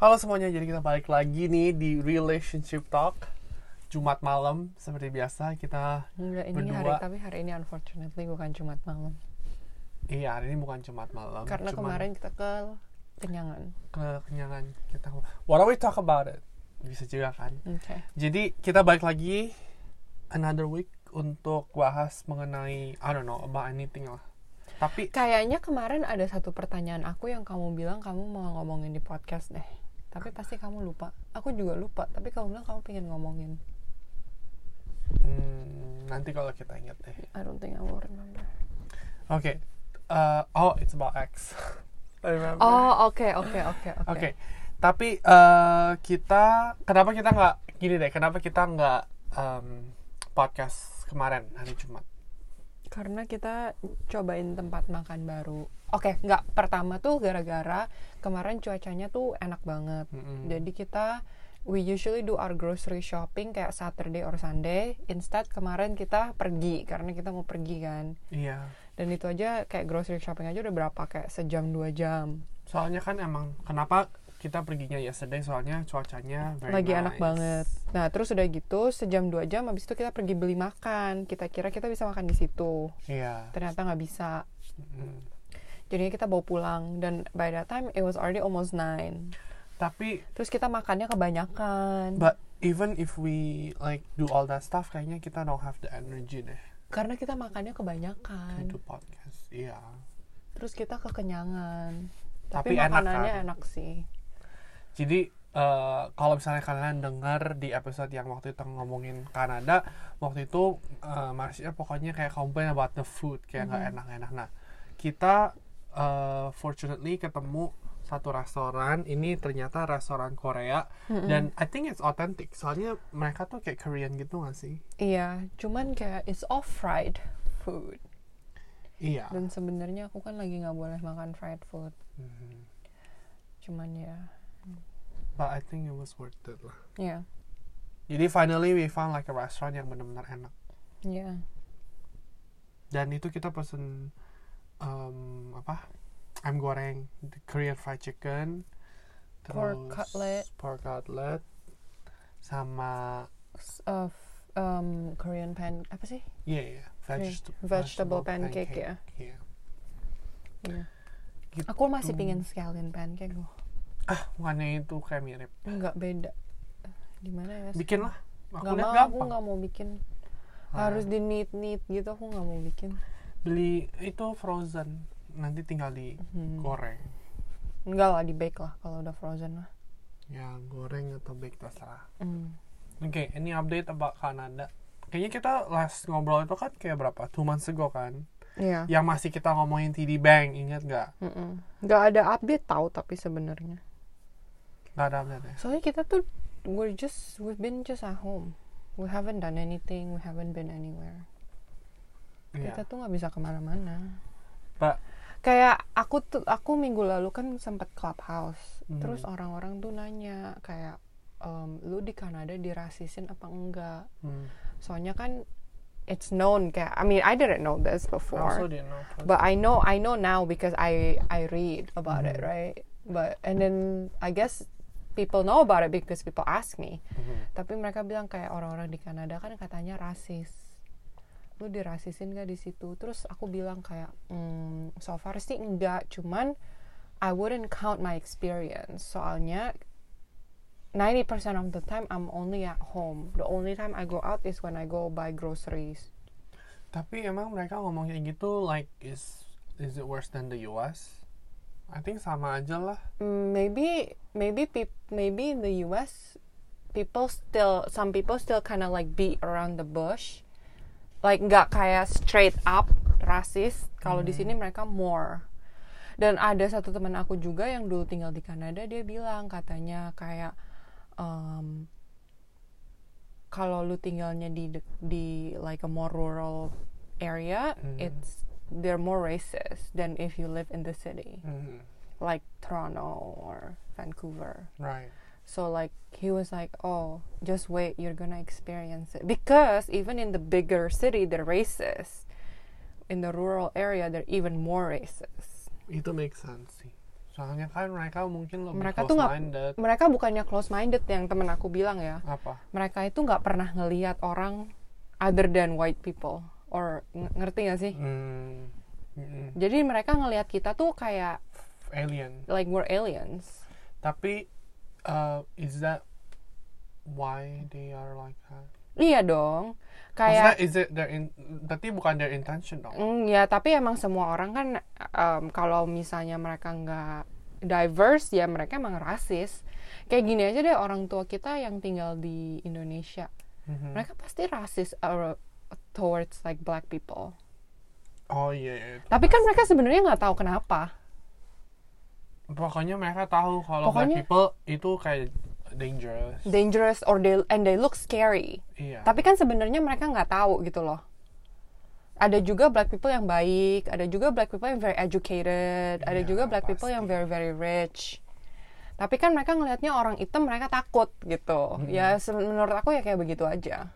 Halo semuanya, jadi kita balik lagi nih di Relationship Talk Jumat malam, seperti biasa kita Enggak, ini hari Berdua. tapi hari ini unfortunately bukan Jumat malam. Iya, hari ini bukan Jumat malam Karena cuman kemarin kita ke kenyangan. kekenyangan kita What do we talk about it? Bisa juga kan Oke. Jadi kita balik lagi Another week untuk bahas mengenai I don't know, about anything lah Tapi Kayaknya kemarin ada satu pertanyaan aku yang kamu bilang kamu mau ngomongin di podcast deh. Tapi pasti kamu lupa. Aku juga lupa, tapi kamu bilang kamu pengen ngomongin. hmm, nanti kalau kita ingat deh I don't think I will remember. Oke uh, Oh, it's about X I remember Oh, oke, oke, oke, oke. Oke, tapi eh, kita kenapa kita nggak gini deh? Kenapa kita nggak em, podcast kemarin hari Jumat? Karena kita cobain tempat makan baru. Oke, nggak pertama tuh gara-gara kemarin cuacanya tuh enak banget. Mm-mm. Jadi kita we usually do our grocery shopping kayak Saturday or Sunday. Instead kemarin kita pergi karena kita mau pergi kan. Iya, Dan itu aja kayak grocery shopping aja udah berapa kayak sejam dua jam. soalnya kan emang kenapa kita perginya yesterday? Soalnya cuacanya very Lagi enak nice. banget. Nah terus udah gitu sejam dua jam habis itu kita pergi beli makan. Kita kira kita bisa makan di situ. Iya. Ternyata nggak bisa. Mm. Jadinya kita bawa pulang dan by that time it was already almost nine. Tapi, Terus kita makannya kebanyakan. but even if we like do all that stuff, kayaknya kita don't have the energy deh Karena kita makannya kebanyakan. do podcast. Iya. Terus kita kekenyangan. Tapi Tapi, enak makanannya kan? enak sih. Jadi eh, kalau misalnya kalian dengar di episode yang waktu itu ngomongin Kanada, waktu itu uh, Marsha pokoknya kayak complain about the food kayak nggak Mhm. enak-enak. Nah, kita eh, fortunately ketemu satu restoran. Ini ternyata restoran Korea dan I think it's authentic. Soalnya mereka tuh kayak Korean gitu gak sih? Iya, cuman kayak it's all fried food. Iya. Dan sebenarnya aku kan lagi nggak boleh makan fried food. Mhm. Cuman ya, But I think it was worth it lah. ya, Jadi finally we found like a restaurant yang benar-benar enak. ya. dan itu kita pesen em, apa ayam goreng the Korean fried chicken Pork terus cutlet. pork cutlet sama S- uh, f- um, Korean pan apa sih? iya yeah, veg- vegetable pancake, ya. Iya. Iya. Gitu. Aku masih pingin scallion pancake loh. Ah bukannya itu kayak mirip Enggak beda. Di mana ya? bikin lah aku Nggak lihat mau, aku nggak mau bikin. Ah, Harus di neat neat gitu aku nggak mau bikin. beli itu frozen nanti tinggal di Hmm. goreng Enggak lah di bake lah kalau udah frozen lah. ya goreng atau bake terserah Hmm. Oke, ini update about Kanada. Kayaknya kita last ngobrol itu kan kayak berapa? Two months ago kan? Iya. Yang masih kita ngomongin TD Bank, ingat nggak? Nggak ada update tahu tapi sebenarnya. Nggak ada update ya? Soalnya kita tuh we're just we've been just at home. We haven't done anything. We haven't been anywhere. Iya. Kita tuh nggak bisa ke mana-mana. Pak, Kayak aku tuh aku minggu lalu kan sempat clubhouse. Hmm. Terus orang-orang tuh nanya kayak em, lu di Kanada dirasisin apa enggak? hmm. Soalnya kan it's known kayak I mean I didn't know this I before. also didn't know. but I know I know now because I I read about it, Mhm. right? But and then I guess people know about it because people ask me. Mhm. Tapi mereka bilang kayak orang-orang di Kanada kan katanya rasis. Lu dirasisin gak di situ? Terus aku bilang kayak, hmm, so far sih enggak, cuman I wouldn't count my experience. Soalnya 90% of the time I'm only at home. The only time I go out is when I go buy groceries. Tapi emang mereka ngomong kayak gitu, like, is is it worse than the US? I think sama aja lah. Mm, maybe maybe peop- maybe in the US people still some people still kind of like beat around the bush like nggak kayak straight up rasis kalau di sini mereka more dan ada satu teman aku juga yang dulu tinggal di Kanada dia bilang katanya kayak um, kalau lu tinggalnya di di like a more rural area Mhm. it's they're more racist than if you live in the city Mhm. like Toronto or Vancouver. Right. So like he was like, "Oh, just wait, you're gonna experience it." Because even in the bigger city, they're racist. In the rural area, they're even more racist. Itu make sense sih. Soalnya kan mereka mungkin lebih Mereka tuh nggak- close-minded. mereka bukannya close minded yang temen aku bilang ya Apa? mereka itu nggak pernah ngelihat orang other than white people or ng- ngerti gak sih Hmm, mm-mm. jadi mereka ngelihat kita tuh kayak alien. like we're aliens Tapi uh, is that why they are like that? iya dong Maksudnya, kayak is it their in, berarti bukan their intention dong? Mm, ya tapi emang semua orang kan em, kalau misalnya mereka nggak diverse ya mereka emang rasis kayak gini aja deh orang tua kita yang tinggal di Indonesia Mhm. mereka pasti rasis uh, towards like black people Oh iya, iya. tapi kan mereka sebenarnya nggak tahu kenapa Pokoknya mereka tahu kalau black Pokoknya- people itu kayak dangerous. dangerous or they and they look scary iya. tapi kan sebenarnya mereka nggak tahu gitu loh ada juga black people yang baik ada juga black people yang very educated ada Iya, juga black people pasti. yang very very rich tapi kan mereka ngelihatnya orang hitam mereka takut gitu ya se- menurut aku ya kayak begitu aja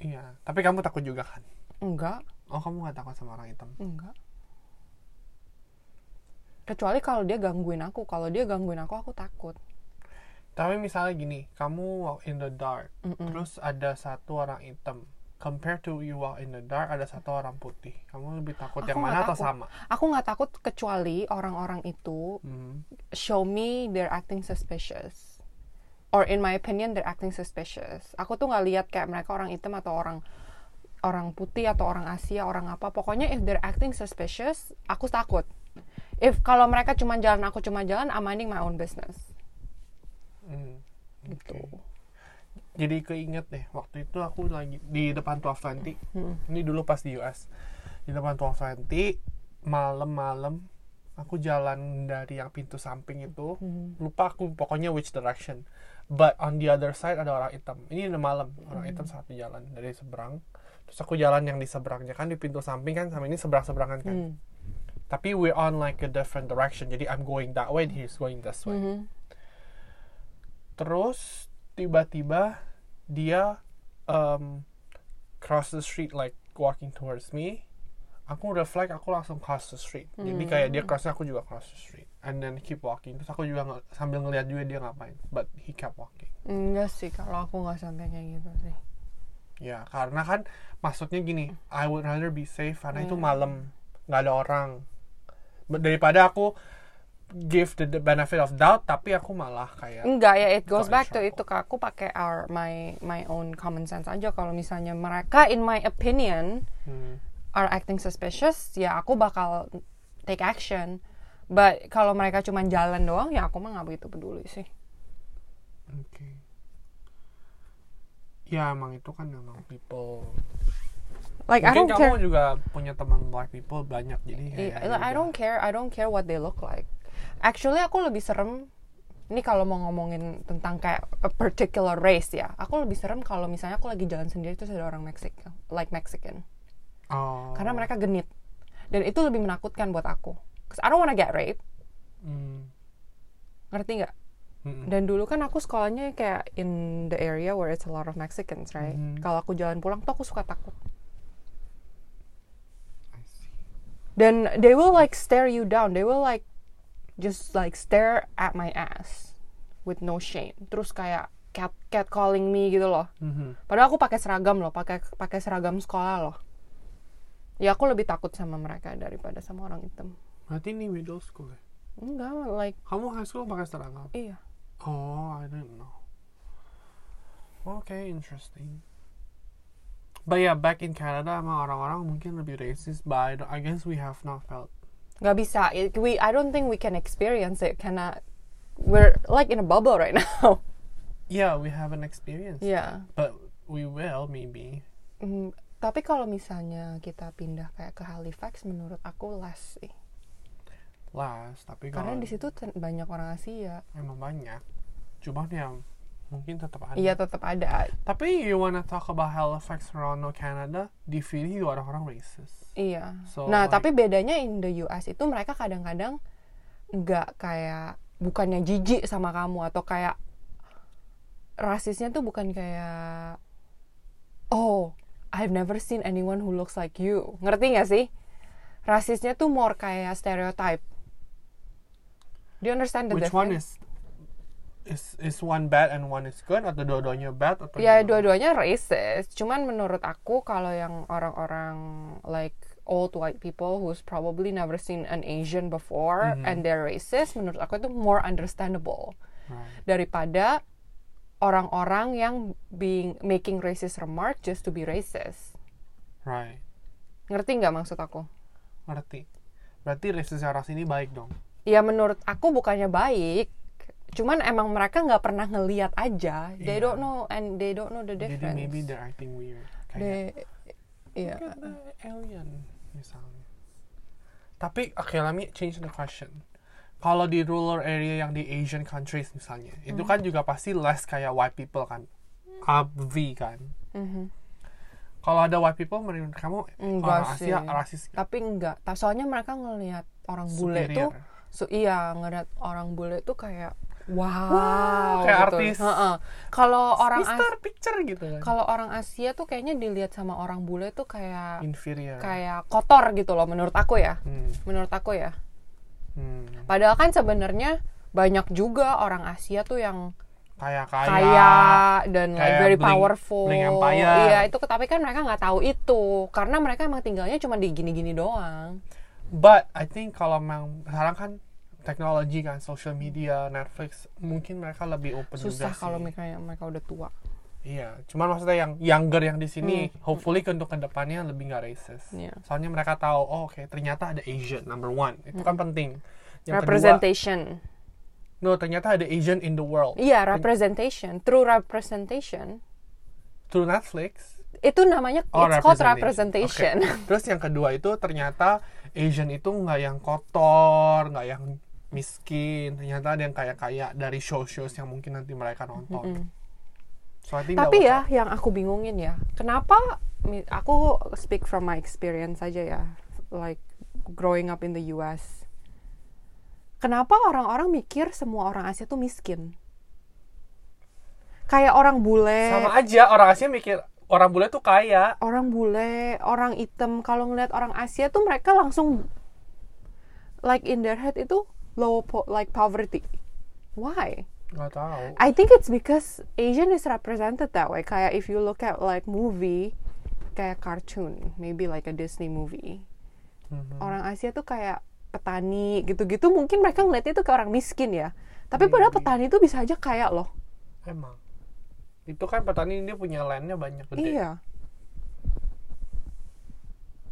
Iya. Tapi kamu takut juga kan? enggak Oh kamu gak takut sama orang hitam? enggak kecuali kalau dia gangguin aku kalau dia gangguin aku aku takut Tapi misalnya gini, kamu walk in the dark, terus ada satu orang hitam. Compared to you walk in the dark, ada satu orang putih. Kamu lebih takut Aku yang mana atau takut. sama? aku nggak takut kecuali orang-orang itu Hmm. show me they're acting suspicious or in my opinion they're acting suspicious aku tuh nggak lihat kayak mereka orang hitam atau orang orang putih atau orang Asia orang apa pokoknya if they're acting suspicious aku takut if kalau mereka cuma jalan aku cuma jalan I'm minding my own business Hmm. gitu Jadi keinget deh, waktu itu aku lagi di depan 1220. Hmm. Ini dulu pas di US. Di depan 1220, malam-malam aku jalan dari yang pintu samping itu. Hmm. Lupa aku pokoknya which direction. But on the other side ada orang hitam. Ini udah malam, orang Hmm. hitam satu jalan dari seberang. Terus aku jalan yang di seberangnya kan di pintu samping kan sama ini seberang-seberangan kan. Hmm. Tapi we're on like a different direction. Jadi I'm going that way and he's going this way. Mhm. Terus tiba-tiba dia um, cross the street like walking towards me. Aku reflect, aku langsung cross the street. Jadi kayak dia cross, aku juga cross the street. And then keep walking. Terus aku juga nge- sambil ngeliat juga dia ngapain. But he kept walking. enggak sih kalau aku nggak sampai kayak gitu sih Ya, karena kan maksudnya gini, I would rather be safe karena itu Hmm. malam, nggak ada orang. Daripada aku give the, the benefit of doubt, tapi aku malah kayak Enggak ya, it goes back to itu. Aku pakai our my my own common sense aja kalau misalnya mereka in my opinion hmm, are acting suspicious, ya aku bakal take action. But kalau mereka cuma jalan doang, ya aku mah nggak begitu peduli sih. Oke. Ya emang itu kan emang people. Like I Mungkin don't kamu care. juga punya teman black people banyak jadi kayak. I, I don't care. I don't care what they look like. Actually aku lebih serem. Ini kalau mau ngomongin tentang kayak a particular race ya, aku lebih serem kalau misalnya aku lagi jalan sendiri terus ada orang Mexican, like Mexican. Oh. karena mereka genit dan itu lebih menakutkan buat aku Cause I don't wanna get raped. Hmm. ngerti nggak? Dan dulu kan aku sekolahnya kayak in the area where it's a lot of Mexicans right? Mhm. kalau aku jalan pulang tuh aku suka takut. Dan they will like stare you down. They will like just like stare at my ass with no shame. Terus kayak cat cat calling me gitu loh. Mhm. padahal aku pakai seragam loh pakai pakai seragam sekolah loh. Ya aku lebih takut sama mereka daripada sama orang hitam Berarti ini middle school ya? enggak like Kamu high school pakai seragam? iya Oh, I didn't know. Okay, interesting. But yeah, back in Canada, emang orang-orang mungkin lebih racist, but I, don't- I guess we have not felt. nggak bisa It- we I don't think we can experience it karena we're like in a bubble right now Yeah, we haven't experienced, yeah but we will maybe. Mm, tapi kalau misalnya kita pindah kayak ke Halifax menurut aku less sih Last, tapi karena di situ banyak orang Asia emang banyak. Cuman ya mungkin tetap ada. iya tetap ada Tapi you wanna talk about Halifax, Toronto, Canada? Di Philly juga orang-orang racist. iya So, nah like- tapi bedanya in the US itu mereka kadang-kadang nggak kayak bukannya jijik sama kamu atau kayak rasisnya tuh bukan kayak oh I've never seen anyone who looks like you ngerti nggak sih rasisnya tuh more kayak stereotype Do you understand the which one difference? is is is one bad and one is good atau dua-duanya bad atau Ya dua-duanya racist. Cuman menurut aku kalau yang orang-orang like old white people who's probably never seen an Asian before Mhm. and they're racist, menurut aku itu more understandable Right. daripada orang-orang yang being making racist remark just to be racist. right Ngerti nggak maksud aku? ngerti berarti racist ras ini baik dong Ya menurut aku bukannya baik. Cuman emang mereka nggak pernah ngeliat aja. They Iya. don't know and they don't know the jadi difference. maybe they're acting weird kayak They, iya. At the alien misalnya. Tapi oke, let me change the question. Kalau di rural area yang di Asian countries misalnya, itu Hmm. kan juga pasti less kayak white people kan, V kan. Mhm. Kalau ada white people menurut kamu Enggak orang sih. Asia rasis? Tapi enggak. Soalnya mereka ngelihat orang bule tuh, Superior. So, iya ngelihat orang bule tuh kayak wow, Wow, kayak gitu. artis. Heeh. Kalau orang As- Mister Picture gitu kan. kalau orang Asia tuh kayaknya dilihat sama orang bule tuh kayak Inferior. kayak kotor gitu loh menurut aku ya. Hmm, Menurut aku ya. hmm. Padahal kan sebenarnya banyak juga orang Asia tuh yang Kayak kaya. kaya dan like Kayak very bling- powerful. bling empire. Iya, itu tapi kan mereka nggak tahu itu karena mereka emang tinggalnya cuma di gini-gini doang. But I think kalau memang sekarang kan teknologi kan, social media, Netflix, mungkin mereka lebih open Susah juga kalau sih. mereka mereka udah tua. Iya, cuman maksudnya yang younger yang di sini, hopefully untuk ke depannya lebih nggak racist. Hmm. Iya. Soalnya mereka tahu, oh oke ternyata ada Asian number one, itu kan penting. Yang kedua, representation. no ternyata ada Asian in the world. Iya, representation. True representation. Through Netflix. Itu namanya Oh, it's called representation. Oke. Terus yang kedua itu ternyata Asian itu nggak yang kotor, nggak yang miskin. Ternyata ada yang kaya-kaya dari show-shows yang mungkin nanti mereka nonton. So, I think that Tapi ya, yang aku bingungin ya, kenapa aku speak from my experience aja ya, like growing up in the US. Kenapa orang-orang mikir semua orang Asia tuh miskin? Kayak orang bule, sama aja orang Asia mikir orang bule tuh kaya. orang bule, orang hitam kalau ngeliat orang Asia tuh mereka langsung like in their head itu low po- like poverty. Why? Nggak tahu. I think it's because Asian is represented that way. Kayak if you look at like movie, kayak cartoon, maybe like a Disney movie. Mhm. Orang Asia tuh kayak petani gitu-gitu. Mungkin mereka ngeliatnya tuh kayak orang miskin ya. Tapi padahal Maybe. petani itu bisa aja kaya loh. Emang. Itu kan petani dia punya landnya banyak gede. Iya.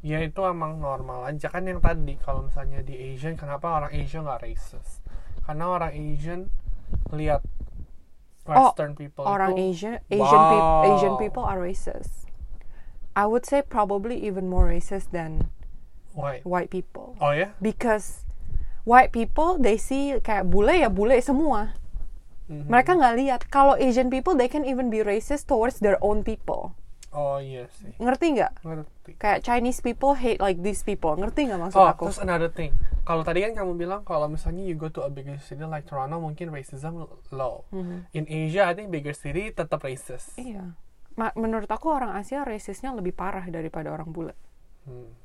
Ya itu emang normal aja kan yang tadi kalau misalnya di Asian kenapa orang Asia nggak racist? Karena orang Asian lihat Western people Oh, Orang itu Asian, Asian, Wow. Asian people are racist. I would say probably even more racist than white. white people. Oh ya? Because white people they see kayak bule ya bule semua. Mhm. Mereka nggak lihat kalau Asian people they can even be racist towards their own people. Oh iya sih. Ngerti nggak? Ngerti. Kayak Chinese people hate like these people. Ngerti nggak maksud Oh, aku? terus another thing. Kalau tadi kan kamu bilang kalau misalnya you go to a bigger city like Toronto mungkin racism low. Mhm. In Asia I think bigger city tetap racist. Iya. Ma- menurut aku orang Asia rasisnya lebih parah daripada orang bule. Hmm.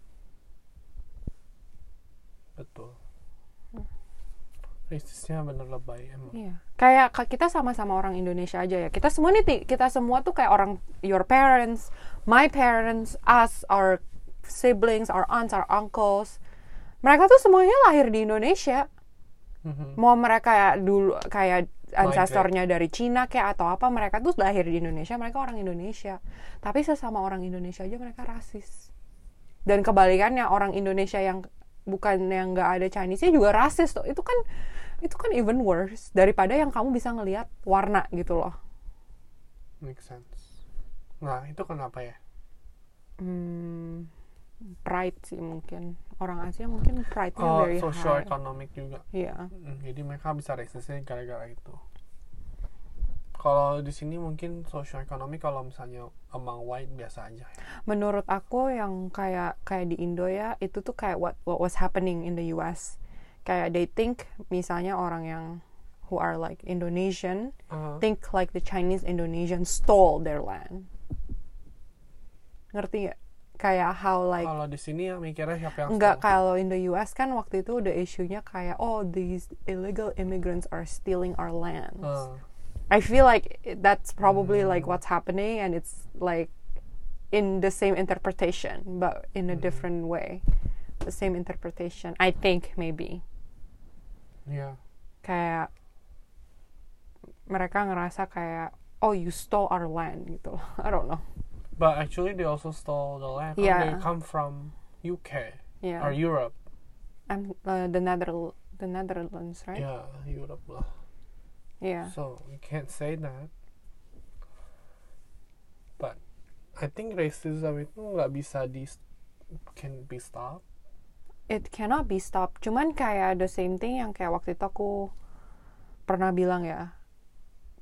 Betul. Rasisnya bener lebay emang. Iya. Kayak ka- kita sama-sama orang Indonesia aja ya. Kita semua nih kita semua tuh kayak orang your parents, my parents, us, our siblings, our aunts, our uncles. Mereka tuh semuanya lahir di Indonesia. Mhm. Mau mereka ya dulu kayak ancestornya dari Cina kayak atau apa, mereka tuh lahir di Indonesia, mereka orang Indonesia. Tapi sesama orang Indonesia aja mereka rasis. Dan kebalikannya orang Indonesia yang bukan yang nggak ada Chinese-nya juga rasis tuh. Itu kan itu kan even worse daripada yang kamu bisa ngelihat warna gitu loh. Make sense. Nah, itu kenapa ya? Hmm, pride sih mungkin. Orang Asia mungkin pride-nya Oh, very social high. economic juga. Iya. Mm, Jadi mereka bisa resistnya gara-gara itu. Kalau di sini mungkin social economic kalau misalnya among white biasa aja. ya. menurut aku yang kayak kayak di Indo ya itu tuh kayak what what was happening in the US kayak they think misalnya orang yang who are like Indonesian Uh, think like the Chinese Indonesian stole their land ngerti nggak kayak how like Kalau di sini ya mikirnya siapa yang Enggak, steal? kalau in the US kan waktu itu udah isunya kayak oh these illegal immigrants are stealing our lands. Ah. I feel like that's probably Hmm. like what's happening and it's like in the same interpretation but in a Hmm. different way. The same interpretation. I think maybe Yeah. kayak mereka ngerasa kayak oh you stole our land gitu. I don't know. But actually they also stole the land. Yeah. They come from UK Yeah. or Europe. I'm uh, the Nether the Netherlands, right? Yeah, Europe lah. Yeah. So you can't say that. But I think racism itu nggak bisa di can be stopped. it cannot be stopped. Cuman kayak the same thing yang kayak waktu itu aku pernah bilang ya.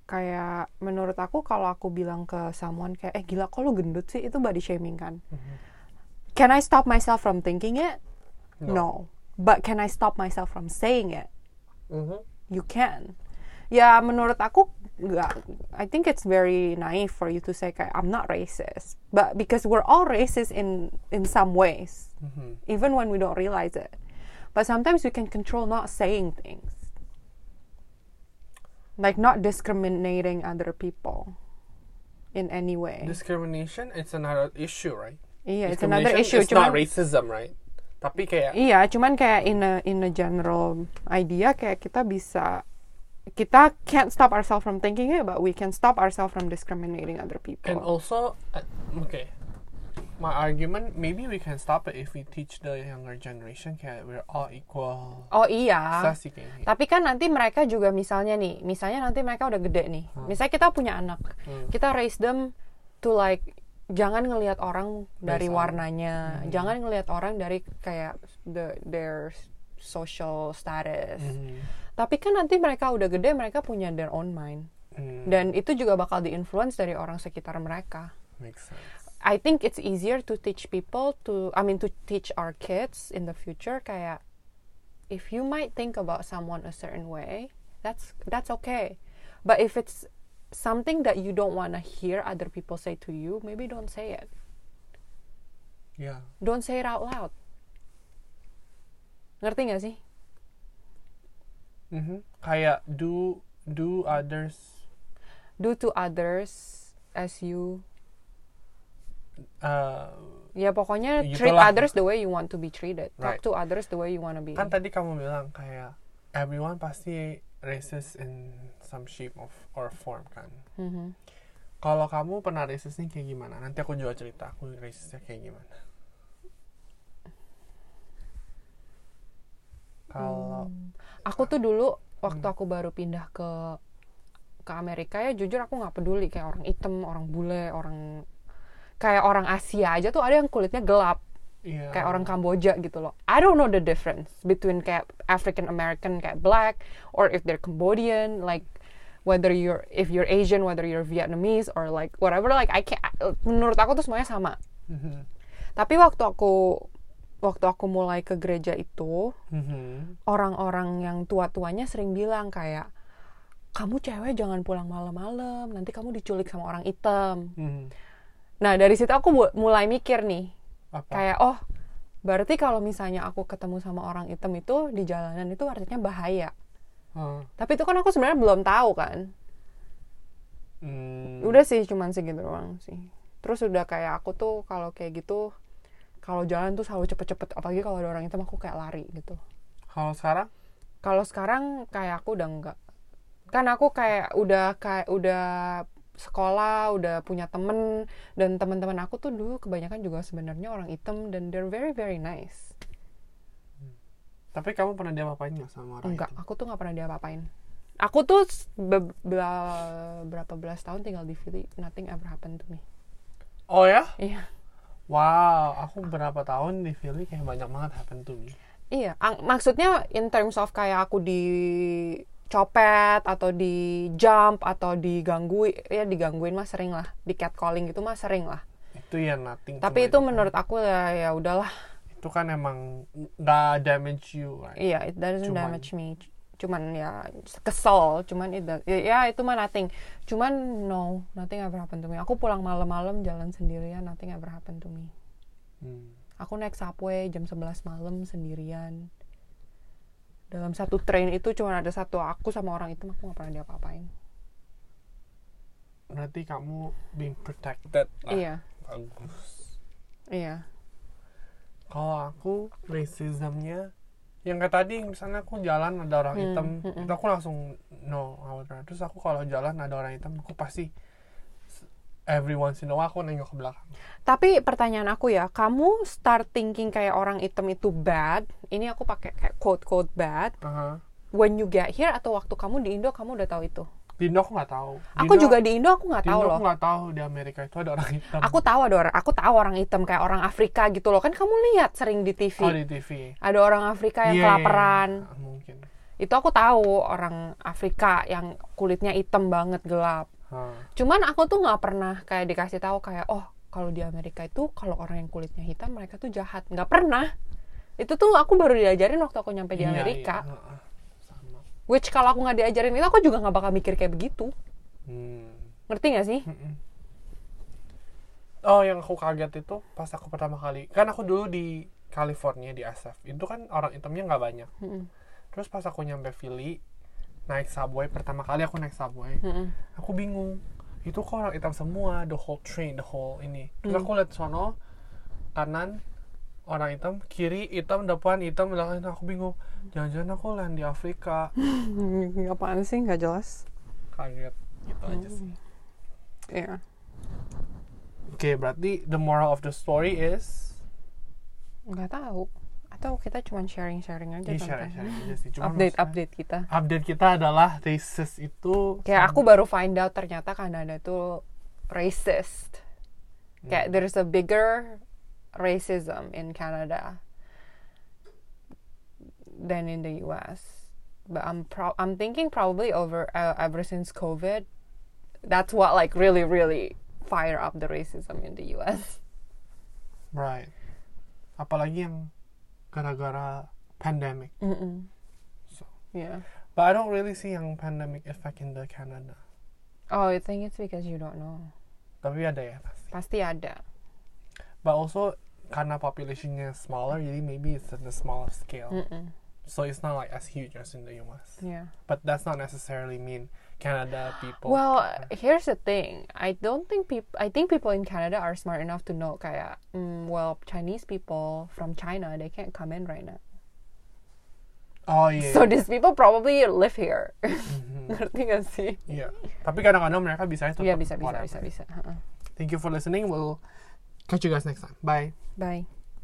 Kayak menurut aku kalau aku bilang ke someone kayak eh gila kok lu gendut sih itu body shaming kan. Can I stop myself from thinking it? No. But can I stop myself from saying it? Mhm. You can. Ya menurut aku nggak. I think it's very naive for you to say kayak I'm not racist. But because we're all racist in in some ways Mhm. even when we don't realize it. But sometimes we can control not saying things. Like not discriminating other people in any way. Discrimination it's another issue, right? Iya, it's another issue. is not Cuman, racism, right? Tapi kayak iya, cuman kayak in a in a general idea kayak kita bisa kita can't stop ourselves from thinking it, but we can stop ourselves from discriminating other people. and also uh, okay. My argument maybe we can stop it if we teach the younger generation kayak we're all equal. oh iya. Tapi kan nanti mereka juga misalnya nih, misalnya nanti mereka udah gede nih. Misalnya kita punya anak, Hmm. kita raise them to like jangan ngelihat orang dari Based warnanya, jangan ngelihat orang dari kayak the their social status. Mhm. Tapi kan nanti mereka udah gede, mereka punya their own mind. Hmm, Dan itu juga bakal diinfluence dari orang sekitar mereka. makes sense. I think it's easier to teach people to I mean to teach our kids in the future kayak if you might think about someone a certain way, that's that's okay. But if it's something that you don't want to hear other people say to you, maybe don't say it. Yeah. Don't say it out loud. Ngerti gak sih? Mhm. Kayak do do others Do to others as you uh, ya pokoknya treat others the way you want to be treated. Right. Talk to others the way you want to be. kan tadi kamu bilang kayak everyone pasti racist in some shape of or form kan. Mhm. Kalau kamu pernah racistnya kayak gimana? Nanti aku juga cerita aku racistnya kayak gimana. Kalau aku tuh dulu waktu aku baru pindah ke ke Amerika ya jujur aku nggak peduli kayak orang hitam orang bule orang kayak orang Asia aja tuh ada yang kulitnya gelap iya. kayak orang Kamboja gitu loh I don't know the difference between kayak African American kayak black or if they're Cambodian like whether you're if you're Asian whether you're Vietnamese or like whatever like I can't menurut aku tuh semuanya sama Mhm. tapi waktu aku waktu aku mulai ke gereja itu Mhm. orang-orang yang tua-tuanya sering bilang kayak kamu cewek jangan pulang malam-malam nanti kamu diculik sama orang hitam Mhm. nah dari situ aku mu- mulai mikir nih Apa? kayak oh berarti kalau misalnya aku ketemu sama orang hitam itu di jalanan itu artinya bahaya Oh. tapi itu kan aku sebenarnya belum tahu kan Hmm. udah sih cuman segitu doang sih terus udah kayak aku tuh kalau kayak gitu kalau jalan tuh selalu cepet-cepet apalagi kalau ada orang hitam aku kayak lari gitu Kalau sekarang? kalau sekarang kayak aku udah enggak kan aku kayak udah kayak udah sekolah udah punya temen dan teman-teman aku tuh dulu kebanyakan juga sebenarnya orang hitam dan they're very very nice Tapi kamu pernah diapa-apain nggak sama orang enggak itu? aku tuh nggak pernah diapa-apain aku tuh be- berapa belas tahun tinggal di Philly nothing ever happened to me Oh ya? iya Wow, aku berapa tahun di Philly kayak banyak banget happen to me. iya maksudnya in terms of kayak aku di copet atau di jump atau digangguin ya digangguin mah sering lah di catcalling gitu mah sering lah Itu ya nothing. tapi itu menurut aku ya ya udahlah itu kan emang nggak damage you, right? iya it doesn't Cuman- damage me cuman ya kesel cuman it does- ya, ya itu mah nothing cuman no nothing ever happen to me aku pulang malam-malam jalan sendirian nothing ever happen to me Hmm. Aku naik subway jam 11 malam sendirian. Dalam satu train itu cuma ada satu aku sama orang itu aku gak pernah diapa-apain. Berarti kamu being protected lah. Iya, Bagus. iya. Kalau aku racismnya yang kayak tadi misalnya aku jalan ada orang Hmm, hitam mm, mm. itu aku langsung no I would rather. terus aku kalau jalan ada orang hitam aku pasti every once in a while aku nengok ke belakang Tapi pertanyaan aku ya, kamu start thinking kayak orang hitam itu bad. Ini aku pakai kayak quote-quote bad. Aha. When you get here atau waktu kamu di Indo kamu udah tahu itu? Di Indo aku nggak tahu Di Aku Indo- juga di Indo aku nggak tahu Indo loh. aku nggak tahu di Amerika itu ada orang hitam Aku tahu ada orang, aku tahu orang hitam kayak orang Afrika gitu loh. Kan kamu lihat sering di TV. oh di TV Ada orang Afrika yang Iya, iya, kelaparan. iya. mungkin Itu aku tahu orang Afrika yang kulitnya hitam banget gelap. Hah. Cuman aku tuh nggak pernah kayak dikasih tahu kayak oh kalau di Amerika itu kalau orang yang kulitnya hitam mereka tuh jahat. Nggak pernah. Itu tuh aku baru diajarin waktu aku nyampe di Iya, Amerika. iya. Heeh. Which kalau aku nggak diajarin itu aku juga nggak bakal mikir kayak begitu. hmm. Ngerti nggak sih? Oh, yang aku kaget itu pas aku pertama kali. Kan aku dulu di California di SF. Itu kan orang hitamnya nggak banyak. Mm-mm. Terus pas aku nyampe Philly, naik subway pertama kali aku naik subway, Mm-mm. aku bingung. Itu kok orang hitam semua, the whole train, the whole ini. Terus Hmm. aku lihat sono kanan orang hitam, kiri hitam, depan hitam, belakang. Aku bingung. Jangan-jangan aku land di Afrika. Apaan sih nggak jelas? Kaget. Gitu aja Hmm. sih. Iya. Oke, berarti the moral of the story is Nggak tahu. Atau kita cuma sharing-sharing aja Ini tentang share-share aja sih. Cuman update update kita. update kita adalah racist itu Kayak aku baru find out ternyata Kanada tuh racist. Kayak there's a bigger racism in Canada than in the US. But I'm pro- I'm thinking probably over uh, ever since COVID, that's what like really really fire up the racism in the US. right apalagi yang gara-gara pandemic Mm-mm. so Yeah. but I don't really see yang pandemic effect in the Canada Oh, I think it's because you don't know. tapi ada ya pasti Pasti ada. But also karena populationnya smaller jadi maybe it's at the smaller scale Mm-mm. so it's not like as huge as in the US Yeah. but that's not necessarily mean Canada people Well, here's the thing. I don't think people. I think people in Canada are smart enough to know, kaya, mm, well, Chinese people from China they can't come in right now. oh iya So these people probably live here. Mhm. Ngerti gak sih? Iya. tapi kadang-kadang mereka bisa tetap Iya bisa bisa whatever. bisa bisa. Uh-uh. thank you for listening we'll catch you guys next time bye Bye.